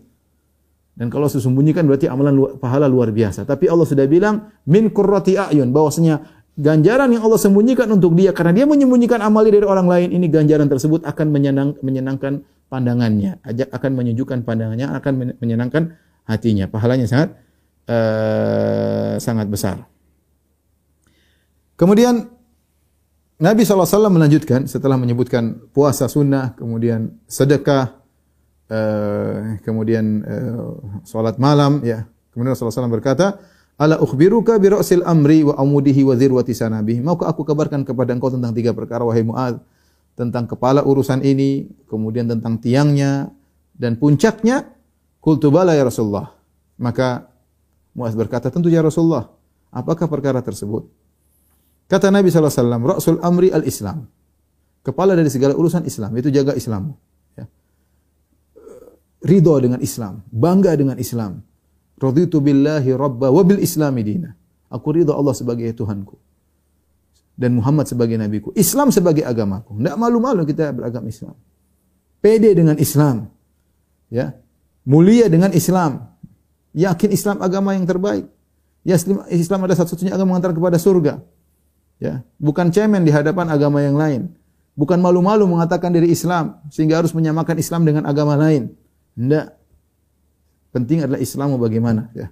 Dan kalau sesembunyikan berarti amalan pahala luar biasa. Tapi Allah sudah bilang min qurrati ayun bahwasanya ganjaran yang Allah sembunyikan untuk dia karena dia menyembunyikan amali dari orang lain ini ganjaran tersebut akan menyenang, menyenangkan pandangannya. Akan menyejukkan pandangannya akan menyenangkan hatinya. Pahalanya sangat uh, sangat besar. Kemudian Nabi SAW melanjutkan setelah menyebutkan puasa sunnah kemudian sedekah uh, kemudian uh, salat malam ya. Kemudian Rasulullah SAW berkata Ala ukhbiruka bi ra'sil amri wa amudihi wa dhirwati sanabihi. Maukah aku kabarkan kepada engkau tentang tiga perkara wahai Muaz? Tentang kepala urusan ini, kemudian tentang tiangnya dan puncaknya. Qultu bala ya Rasulullah. Maka Muaz berkata, tentu ya Rasulullah. Apakah perkara tersebut? Kata Nabi SAW, Rasul amri al-Islam. Kepala dari segala urusan Islam, itu jaga Islam. Ya. Ridho dengan Islam, bangga dengan Islam. Raditu billahi rabba wa bil islami dina. Aku ridha Allah sebagai Tuhanku. Dan Muhammad sebagai nabiku. Islam sebagai agamaku. Tidak malu-malu kita beragama Islam. Pede dengan Islam. Ya. Mulia dengan Islam. Yakin Islam agama yang terbaik. Ya Islam adalah satu-satunya agama mengantar kepada surga. Ya, bukan cemen di hadapan agama yang lain. Bukan malu-malu mengatakan diri Islam sehingga harus menyamakan Islam dengan agama lain. Tidak. Penting adalah Islam bagaimana ya.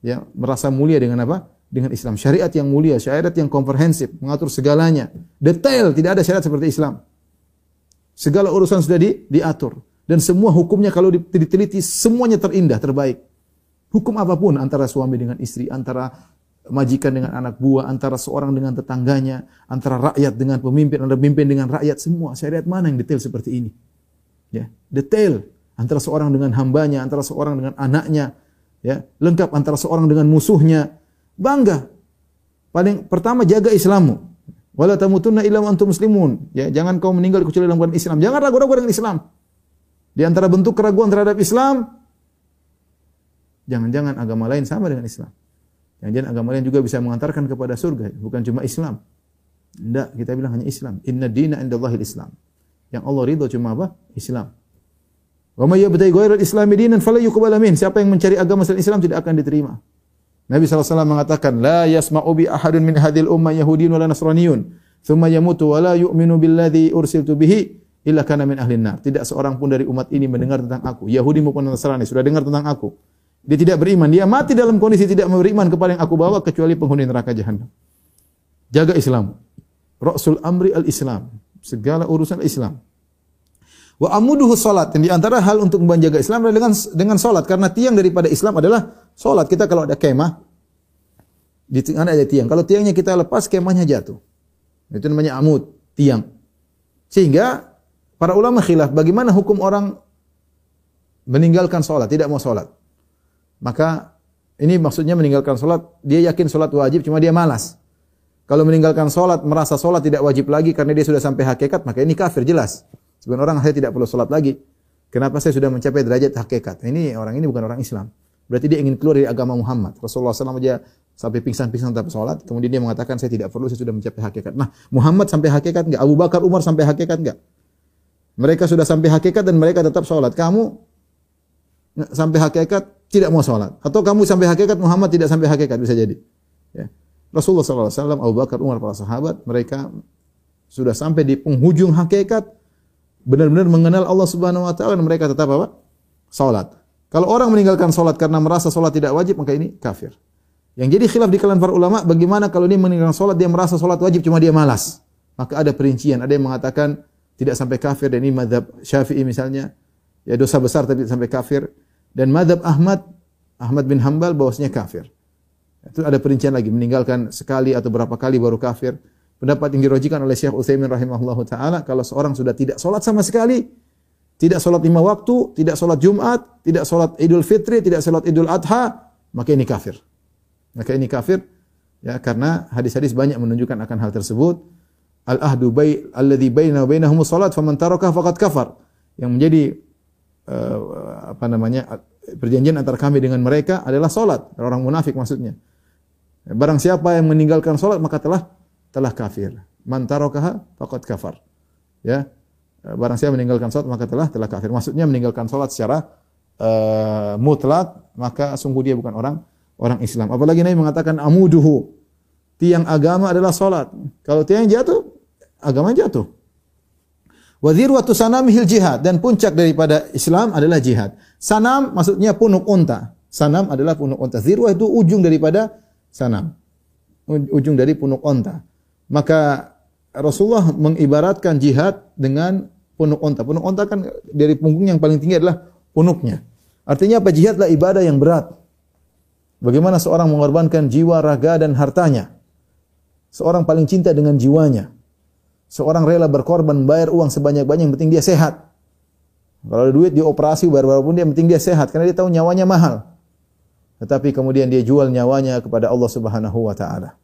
Ya, merasa mulia dengan apa? Dengan Islam. Syariat yang mulia, syariat yang komprehensif, mengatur segalanya. Detail, tidak ada syariat seperti Islam. Segala urusan sudah di, diatur. Dan semua hukumnya kalau diteliti, semuanya terindah, terbaik. Hukum apa pun antara suami dengan istri, antara majikan dengan anak buah, antara seorang dengan tetangganya, antara rakyat dengan pemimpin, antara pemimpin dengan rakyat, semua. Syariat mana yang detail seperti ini? Ya, detail antara seorang dengan hambanya, antara seorang dengan anaknya, ya, lengkap antara seorang dengan musuhnya. Bangga. Paling pertama jaga Islammu. Wala tamutunna illa antum muslimun. Ya, jangan kau meninggal kecuali dalam keadaan Islam. Jangan ragu-ragu dengan Islam. Di antara bentuk keraguan terhadap Islam, jangan-jangan agama lain sama dengan Islam. Jangan-jangan agama lain juga bisa mengantarkan kepada surga, bukan cuma Islam. Tidak, kita bilang hanya Islam. Inna dina indallahil Islam. Yang Allah ridho cuma apa? Islam. Wa may yabtaghi ghairal islami dinan fala yuqbal min. Siapa yang mencari agama selain Islam tidak akan diterima. Nabi SAW mengatakan, La yasma'u bi ahadun min hadhil ummah yahudin wala nasraniyun. Thumma yamutu wa la yu'minu billadhi ursiltu bihi illa kana min ahlin nar. Tidak seorang pun dari umat ini mendengar tentang aku. Yahudi maupun Nasrani sudah dengar tentang aku. Dia tidak beriman. Dia mati dalam kondisi tidak beriman kepada yang aku bawa kecuali penghuni neraka jahanam. Jaga Islam. Rasul amri al-Islam. Segala urusan Islam. Wa amuduhu salat. Dan di antara hal untuk menjaga Islam adalah dengan dengan salat karena tiang daripada Islam adalah salat. Kita kalau ada kemah di tengah ada tiang. Kalau tiangnya kita lepas, kemahnya jatuh. Itu namanya amud, tiang. Sehingga para ulama khilaf bagaimana hukum orang meninggalkan salat, tidak mau salat. Maka ini maksudnya meninggalkan salat, dia yakin salat wajib cuma dia malas. Kalau meninggalkan salat merasa salat tidak wajib lagi karena dia sudah sampai hakikat, maka ini kafir jelas. Sebenarnya orang saya tidak perlu sholat lagi. Kenapa saya sudah mencapai derajat hakikat? Ini orang ini bukan orang Islam. Berarti dia ingin keluar dari agama Muhammad. Rasulullah SAW aja sampai pingsan-pingsan tanpa sholat. Kemudian dia mengatakan saya tidak perlu, saya sudah mencapai hakikat. Nah, Muhammad sampai hakikat enggak? Abu Bakar, Umar sampai hakikat enggak? Mereka sudah sampai hakikat dan mereka tetap sholat. Kamu sampai hakikat tidak mau sholat. Atau kamu sampai hakikat, Muhammad tidak sampai hakikat. Bisa jadi. Ya. Rasulullah SAW, Abu Bakar, Umar, para sahabat, mereka sudah sampai di penghujung hakikat, benar-benar mengenal Allah Subhanahu wa taala dan mereka tetap apa? Salat. Kalau orang meninggalkan salat karena merasa salat tidak wajib maka ini kafir. Yang jadi khilaf di kalangan para ulama bagaimana kalau dia meninggalkan salat dia merasa salat wajib cuma dia malas. Maka ada perincian, ada yang mengatakan tidak sampai kafir dan ini madhab Syafi'i misalnya ya dosa besar tapi tidak sampai kafir dan madhab Ahmad Ahmad bin Hambal bahwasanya kafir. Itu ada perincian lagi meninggalkan sekali atau berapa kali baru kafir. Pendapat yang dirojikan oleh Syekh Utsaimin rahimahullahu taala kalau seorang sudah tidak salat sama sekali, tidak salat lima waktu, tidak salat Jumat, tidak salat Idul Fitri, tidak salat Idul Adha, maka ini kafir. Maka ini kafir ya karena hadis-hadis banyak menunjukkan akan hal tersebut. Al ahdu bai alladhi baina wa bainahum salat faman taraka faqad kafar. Yang menjadi uh, apa namanya perjanjian antara kami dengan mereka adalah salat. Orang munafik maksudnya. Barang siapa yang meninggalkan salat maka telah telah kafir. Man tarakaha faqad kafar. Ya. Barang siapa meninggalkan salat maka telah telah kafir. Maksudnya meninggalkan salat secara uh, mutlak maka sungguh dia bukan orang orang Islam. Apalagi Nabi mengatakan amuduhu. Tiang agama adalah salat. Kalau tiang jatuh, agama jatuh. Wa dhirwatu sanamihil jihad dan puncak daripada Islam adalah jihad. Sanam maksudnya punuk unta. Sanam adalah punuk unta. Zirwah itu ujung daripada sanam. Ujung dari punuk unta. Maka Rasulullah mengibaratkan jihad dengan punuk onta. Punuk onta kan dari punggung yang paling tinggi adalah punuknya. Artinya apa? Jihad adalah ibadah yang berat. Bagaimana seorang mengorbankan jiwa, raga dan hartanya. Seorang paling cinta dengan jiwanya. Seorang rela berkorban bayar uang sebanyak-banyak yang penting dia sehat. Kalau ada duit dia operasi bayar berapapun dia penting dia sehat karena dia tahu nyawanya mahal. Tetapi kemudian dia jual nyawanya kepada Allah Subhanahu wa taala.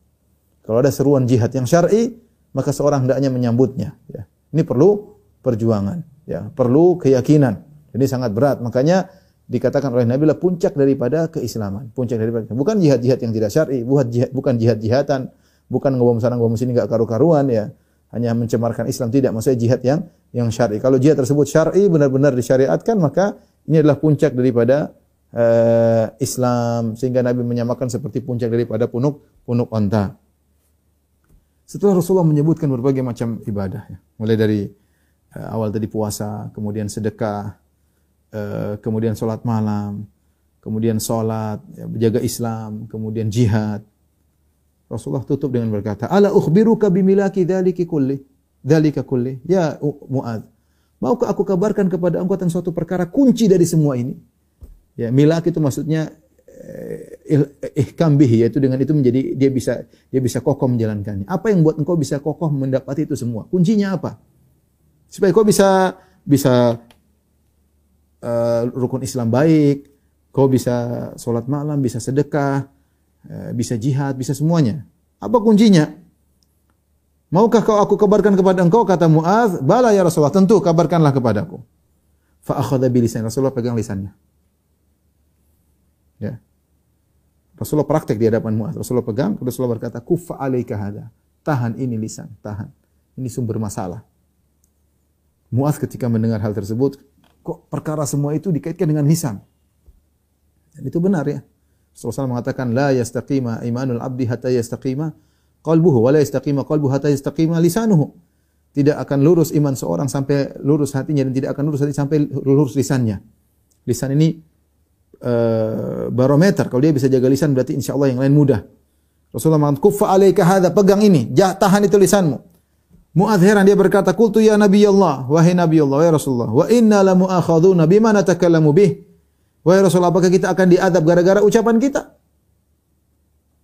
Kalau ada seruan jihad yang syar'i, maka seorang hendaknya menyambutnya, ya. Ini perlu perjuangan, ya, perlu keyakinan. Ini sangat berat. Makanya dikatakan oleh Nabi lah puncak daripada keislaman, puncak daripada bukan jihad-jihad yang tidak syar'i, bukan jihad bukan jihad-jihadatan, bukan ngomong sana ngomong sini enggak karu-karuan ya. Hanya mencemarkan Islam tidak, maksudnya jihad yang yang syar'i. Kalau jihad tersebut syar'i benar-benar disyariatkan maka ini adalah puncak daripada uh, Islam sehingga Nabi menyamakan seperti puncak daripada punuk punuk onta. Setelah Rasulullah menyebutkan berbagai macam ibadah, ya. mulai dari uh, awal tadi puasa, kemudian sedekah, uh, kemudian sholat malam, kemudian sholat, ya, Islam, kemudian jihad. Rasulullah tutup dengan berkata, "Ala ukhbiruka bimilaki dzalika kulli?" Dzalika kulli. Ya Muaz, maukah aku kabarkan kepada engkau tentang suatu perkara kunci dari semua ini? Ya, milak itu maksudnya ihkam bihi yaitu dengan itu menjadi dia bisa dia bisa kokoh menjalankannya. Apa yang buat engkau bisa kokoh mendapati itu semua? Kuncinya apa? Supaya kau bisa bisa uh, rukun Islam baik, kau bisa sholat malam, bisa sedekah, uh, bisa jihad, bisa semuanya. Apa kuncinya? Maukah kau aku kabarkan kepada engkau kata Muaz? Bala ya Rasulullah, tentu kabarkanlah kepadaku. Fa akhadha bi Rasulullah pegang lisannya. Ya. Rasulullah praktek di hadapan Muaz. Rasulullah pegang, Rasulullah berkata, "Kufa alaika hada." Tahan ini lisan, tahan. Ini sumber masalah. Muaz ketika mendengar hal tersebut, kok perkara semua itu dikaitkan dengan lisan? Dan itu benar ya. Rasulullah mengatakan, "La yastaqima imanul abdi hatta yastaqima qalbuhu wa la yastaqima qalbuhu hatta yastaqima lisanuhu." Tidak akan lurus iman seorang sampai lurus hatinya dan tidak akan lurus hati sampai lurus lisannya. Lisan ini uh, barometer. Kalau dia bisa jaga lisan berarti insya Allah yang lain mudah. Rasulullah mengatakan, "Kuffa alaika hadza, pegang ini, tahan itu lisanmu." Muadz heran dia berkata, "Qultu ya Nabi Allah, wahai Nabi Allah, wahai Rasulullah, wa inna la mu'akhaduna bima natakallamu bih." Wahai Rasulullah, apakah kita akan diadab gara-gara ucapan kita?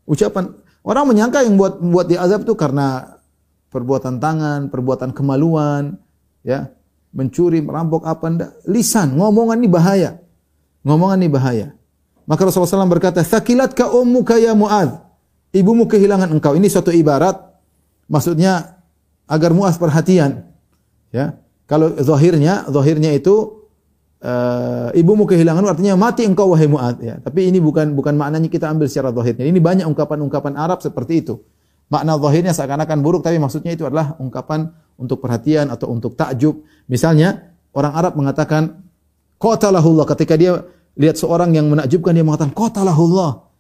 Ucapan orang menyangka yang buat buat diazab itu karena perbuatan tangan, perbuatan kemaluan, ya, mencuri, merampok apa ndak. Lisan, ngomongan ini bahaya. Ngomongan ini bahaya. Maka Rasulullah SAW berkata, "Thakilat ka ummuka ya Mu'adz." Ibumu kehilangan engkau. Ini suatu ibarat maksudnya agar Mu'adz perhatian. Ya. Kalau zahirnya, zahirnya itu uh, ibumu kehilangan artinya mati engkau wahai Mu'adz ya. Tapi ini bukan bukan maknanya kita ambil secara zahirnya. Ini banyak ungkapan-ungkapan Arab seperti itu. Makna zahirnya seakan-akan buruk tapi maksudnya itu adalah ungkapan untuk perhatian atau untuk takjub. Misalnya orang Arab mengatakan Qatalahullah ketika dia lihat seorang yang menakjubkan dia mengatakan qatalahullah.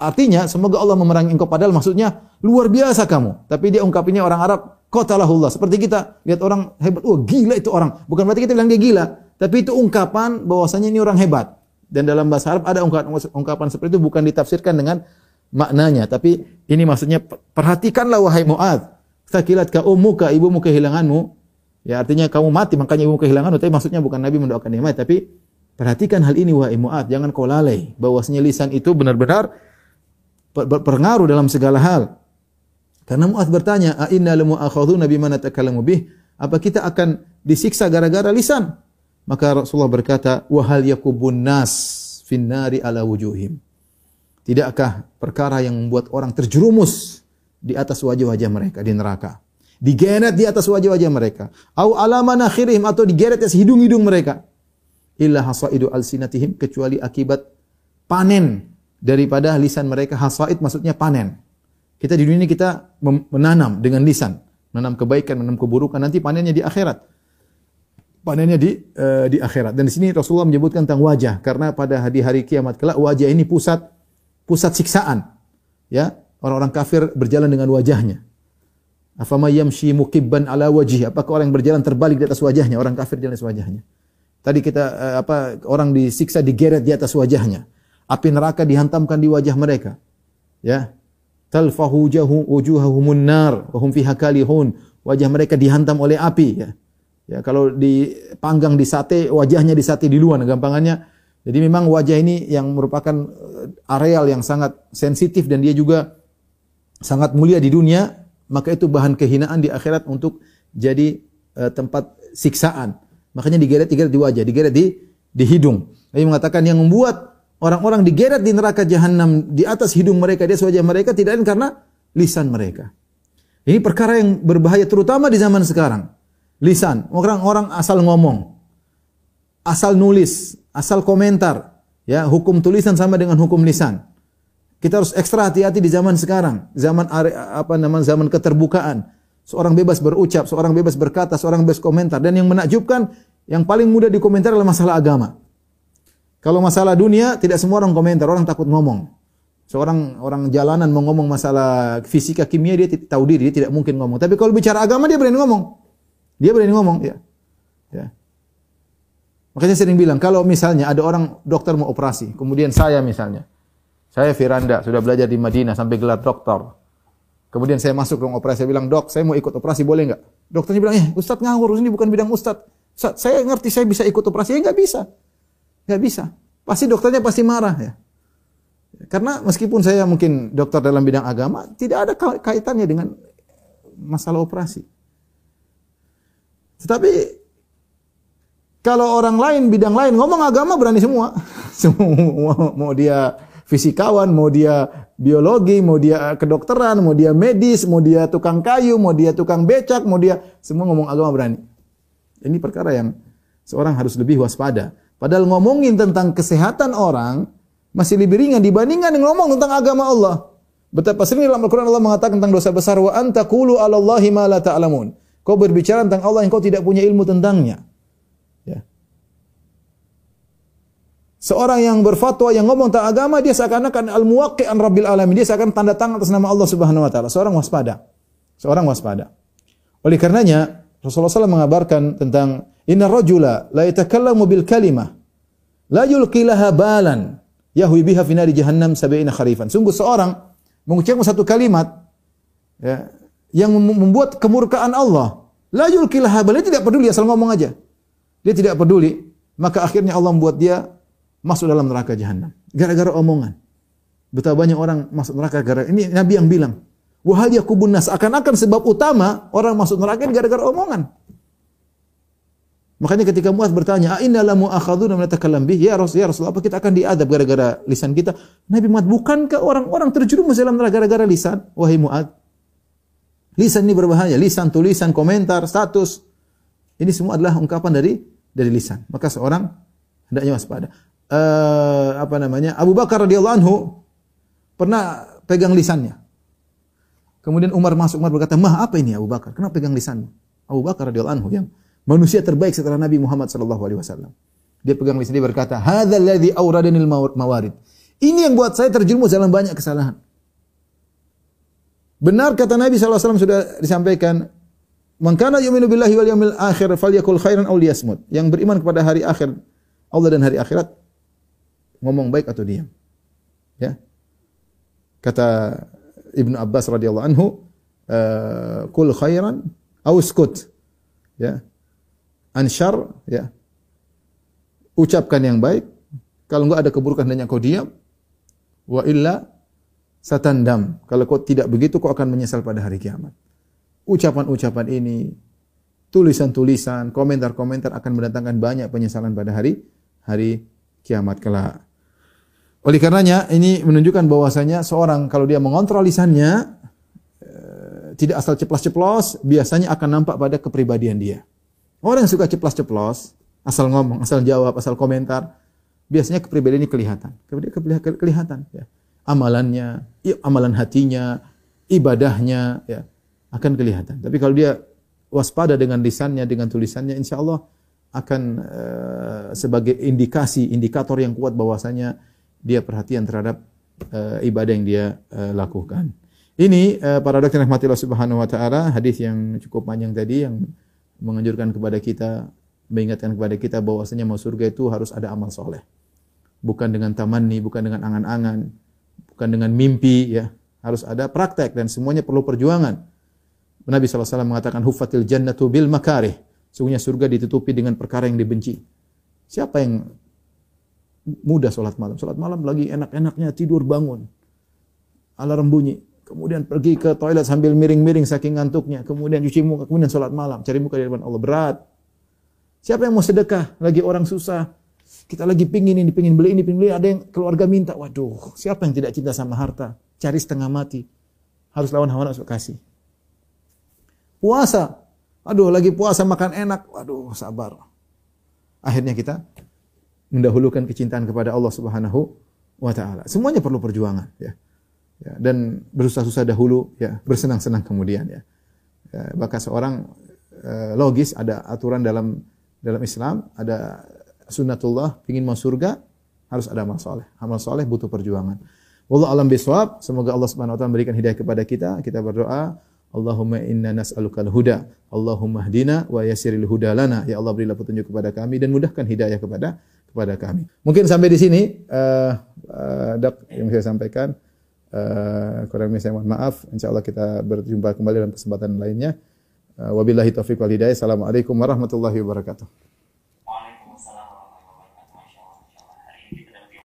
Artinya semoga Allah memerangi engkau padahal maksudnya luar biasa kamu. Tapi dia ungkapinya orang Arab qatalahullah. Seperti kita lihat orang hebat, oh gila itu orang. Bukan berarti kita bilang dia gila, tapi itu ungkapan bahwasanya ini orang hebat. Dan dalam bahasa Arab ada ungkapan, ungkapan seperti itu bukan ditafsirkan dengan maknanya, tapi ini maksudnya perhatikanlah wahai Muad, sakilat ka ummuka ibumu kehilanganmu Ya artinya kamu mati makanya ibu kehilangan tapi maksudnya bukan Nabi mendoakan yang mati tapi perhatikan hal ini wahai Mu'ad jangan kau lalai bahwasanya lisan itu benar-benar berpengaruh dalam segala hal. Karena Mu'ad bertanya, "A inna lamu akhadhuna bima natakallamu bih?" Apa kita akan disiksa gara-gara lisan? Maka Rasulullah berkata, "Wa hal yakubun nas finnari ala wujuhim." Tidakkah perkara yang membuat orang terjerumus di atas wajah-wajah mereka di neraka? Digeret di atas wajah-wajah mereka. Au ala manakhirihim atau digeret di hidung-hidung mereka. Illa hasaidu alsinatihim kecuali akibat panen daripada lisan mereka. Hasaid maksudnya panen. Kita di dunia ini kita menanam dengan lisan, menanam kebaikan, menanam keburukan, nanti panennya di akhirat. Panennya di uh, di akhirat. Dan di sini Rasulullah menyebutkan tentang wajah karena pada hari hari kiamat kelak wajah ini pusat pusat siksaan. Ya, orang-orang kafir berjalan dengan wajahnya. Afama yamshi mukibban ala wajih. Apakah orang yang berjalan terbalik di atas wajahnya? Orang kafir di atas wajahnya. Tadi kita uh, apa orang disiksa digeret di atas wajahnya. Api neraka dihantamkan di wajah mereka. Ya. Talfahu jahu wujuhahumun nar wa hum fiha kalihun. Wajah mereka dihantam oleh api ya. Ya, kalau dipanggang di sate, wajahnya di sate di luar. Gampangannya Jadi memang wajah ini yang merupakan eh, areal yang sangat sensitif dan dia juga sangat mulia di dunia, maka itu bahan kehinaan di akhirat untuk jadi uh, tempat siksaan. Makanya digeret-digeret di wajah, digeret di di hidung. Nabi mengatakan yang membuat orang-orang digeret di neraka jahanam di atas hidung mereka, di atas wajah mereka tidak lain karena lisan mereka. Ini perkara yang berbahaya terutama di zaman sekarang. Lisan, orang-orang asal ngomong, asal nulis, asal komentar, ya hukum tulisan sama dengan hukum lisan. Kita harus ekstra hati-hati di zaman sekarang, zaman apa namanya zaman keterbukaan. Seorang bebas berucap, seorang bebas berkata, seorang bebas komentar dan yang menakjubkan yang paling mudah dikomentar adalah masalah agama. Kalau masalah dunia tidak semua orang komentar, orang takut ngomong. Seorang orang jalanan mau ngomong masalah fisika kimia dia tahu diri, dia tidak mungkin ngomong. Tapi kalau bicara agama dia berani ngomong. Dia berani ngomong, ya. Ya. Makanya sering bilang, kalau misalnya ada orang dokter mau operasi, kemudian saya misalnya, saya Firanda, sudah belajar di Madinah sampai gelar dokter. Kemudian saya masuk ruang operasi, saya bilang, dok, saya mau ikut operasi, boleh nggak? Dokternya bilang, eh, Ustadz ngawur, ini bukan bidang Ustadz. Ustadz, saya ngerti saya bisa ikut operasi, ya nggak bisa. Nggak bisa. Pasti dokternya pasti marah ya. Karena meskipun saya mungkin dokter dalam bidang agama, tidak ada kaitannya dengan masalah operasi. Tetapi kalau orang lain bidang lain ngomong agama berani semua. *laughs* semua mau dia fisikawan, mau dia biologi, mau dia kedokteran, mau dia medis, mau dia tukang kayu, mau dia tukang becak, mau dia semua ngomong agama berani. Ini perkara yang seorang harus lebih waspada. Padahal ngomongin tentang kesehatan orang masih lebih ringan dibandingkan ngomong tentang agama Allah. Betapa sering dalam Al-Quran Allah mengatakan tentang dosa besar wa antakulu ala Allahi ma la. Kau berbicara tentang Allah yang kau tidak punya ilmu tentangnya. Seorang yang berfatwa yang ngomong tentang agama dia seakan-akan al-muwaqqi'an rabbil alamin. Dia seakan tanda tangan atas nama Allah Subhanahu wa taala. Seorang waspada. Seorang waspada. Oleh karenanya Rasulullah SAW mengabarkan tentang inna rajula la yatakallamu bil kalimah la yulqi laha balan yahwi biha fi nari jahannam sab'ina kharifan. Sungguh seorang mengucapkan satu kalimat ya, yang membuat kemurkaan Allah. La yulqi laha balan. Dia tidak peduli asal ngomong aja. Dia tidak peduli. Maka akhirnya Allah membuat dia masuk dalam neraka jahanam. Gara-gara omongan. Betapa banyak orang masuk neraka gara ini Nabi yang bilang, "Wahal yakubun nas." Akan-akan sebab utama orang masuk neraka gara-gara omongan. Makanya ketika Muaz bertanya, "A inna la mu'akhadzuna min tatakallam bih?" Ya Rasul, ya Rasul, apa kita akan diadab gara-gara lisan kita? Nabi Muaz, bukankah orang-orang terjerumus dalam neraka gara-gara lisan? Wahai Muaz, lisan ini berbahaya, lisan tulisan, komentar, status. Ini semua adalah ungkapan dari dari lisan. Maka seorang hendaknya waspada uh, apa namanya Abu Bakar radhiyallahu anhu pernah pegang lisannya. Kemudian Umar masuk Umar berkata, "Mah, apa ini Abu Bakar? Kenapa pegang lisanmu?" Abu Bakar radhiyallahu anhu yang manusia terbaik setelah Nabi Muhammad sallallahu alaihi wasallam. Dia pegang lisan dia berkata, "Hadzal ladzi awradanil mawarid." Ini yang buat saya terjerumus dalam banyak kesalahan. Benar kata Nabi SAW sudah disampaikan, "Man kana yu'minu billahi wal yawmil akhir falyakul khairan aw liyasmut." Yang beriman kepada hari akhir Allah dan hari akhirat ngomong baik atau diam. Ya. Kata Ibnu Abbas radhiyallahu anhu, uh, kul khairan aw uskut. Ya. Ansyar, ya. Ucapkan yang baik. Kalau enggak ada keburukan dan kau diam. Wa illa satandam. Kalau kau tidak begitu kau akan menyesal pada hari kiamat. Ucapan-ucapan ini, tulisan-tulisan, komentar-komentar akan mendatangkan banyak penyesalan pada hari hari kiamat kelak. Oleh karenanya ini menunjukkan bahwasanya seorang kalau dia mengontrol lisannya eh, tidak asal ceplos-ceplos, biasanya akan nampak pada kepribadian dia. Orang yang suka ceplos-ceplos, asal ngomong, asal jawab, asal komentar, biasanya kepribadiannya kelihatan. Kemudian kelihatan ya. Amalannya, amalan hatinya, ibadahnya ya akan kelihatan. Tapi kalau dia waspada dengan lisannya, dengan tulisannya, insya Allah akan uh, sebagai indikasi, indikator yang kuat bahwasanya dia perhatian terhadap uh, ibadah yang dia uh, lakukan. Ini uh, para dokter rahmati Allah Subhanahu wa taala, hadis yang cukup panjang tadi yang menganjurkan kepada kita mengingatkan kepada kita bahwasanya mau surga itu harus ada amal soleh. Bukan dengan tamanni, bukan dengan angan-angan, bukan dengan mimpi ya. Harus ada praktek dan semuanya perlu perjuangan. Nabi SAW mengatakan hufatil jannatu bil makarih. Sungguhnya surga ditutupi dengan perkara yang dibenci. Siapa yang mudah sholat malam. Sholat malam lagi enak-enaknya tidur bangun. Alarm bunyi. Kemudian pergi ke toilet sambil miring-miring saking ngantuknya. Kemudian cuci muka, kemudian sholat malam. Cari muka di depan Allah. Berat. Siapa yang mau sedekah? Lagi orang susah. Kita lagi pingin ini, pingin beli ini, pingin beli. Ada yang keluarga minta. Waduh, siapa yang tidak cinta sama harta? Cari setengah mati. Harus lawan hawa nafsu kasih. Puasa. Aduh, lagi puasa makan enak. Waduh, sabar. Akhirnya kita mendahulukan kecintaan kepada Allah Subhanahu wa taala. Semuanya perlu perjuangan ya. Ya, dan bersusah-susah dahulu ya bersenang-senang kemudian ya, ya bahkan seorang uh, logis ada aturan dalam dalam Islam ada sunnatullah ingin masuk surga harus ada amal soleh. Amal soleh butuh perjuangan. Wallahu alam biswab semoga Allah Subhanahu wa taala memberikan hidayah kepada kita. Kita berdoa Allahumma inna nas'alukal huda Allahumma hdina wa yasiril huda lana. Ya Allah berilah petunjuk kepada kami dan mudahkan hidayah kepada kepada kami mungkin sampai di sini uh, uh, dok yang saya sampaikan Uh, kurang lebih saya mohon maaf. Insya Allah kita berjumpa kembali dalam kesempatan lainnya. Uh, wabillahi taufiq wal hidayah. Assalamualaikum warahmatullahi wabarakatuh.